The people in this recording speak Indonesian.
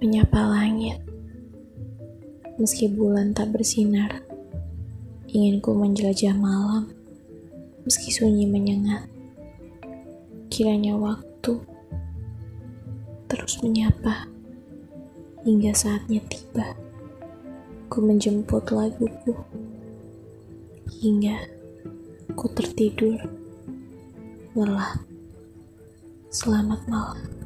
menyapa langit. Meski bulan tak bersinar, ingin ku menjelajah malam, meski sunyi menyengat. Kiranya waktu terus menyapa hingga saatnya tiba. Ku menjemput laguku hingga ku tertidur lelah. Selamat malam.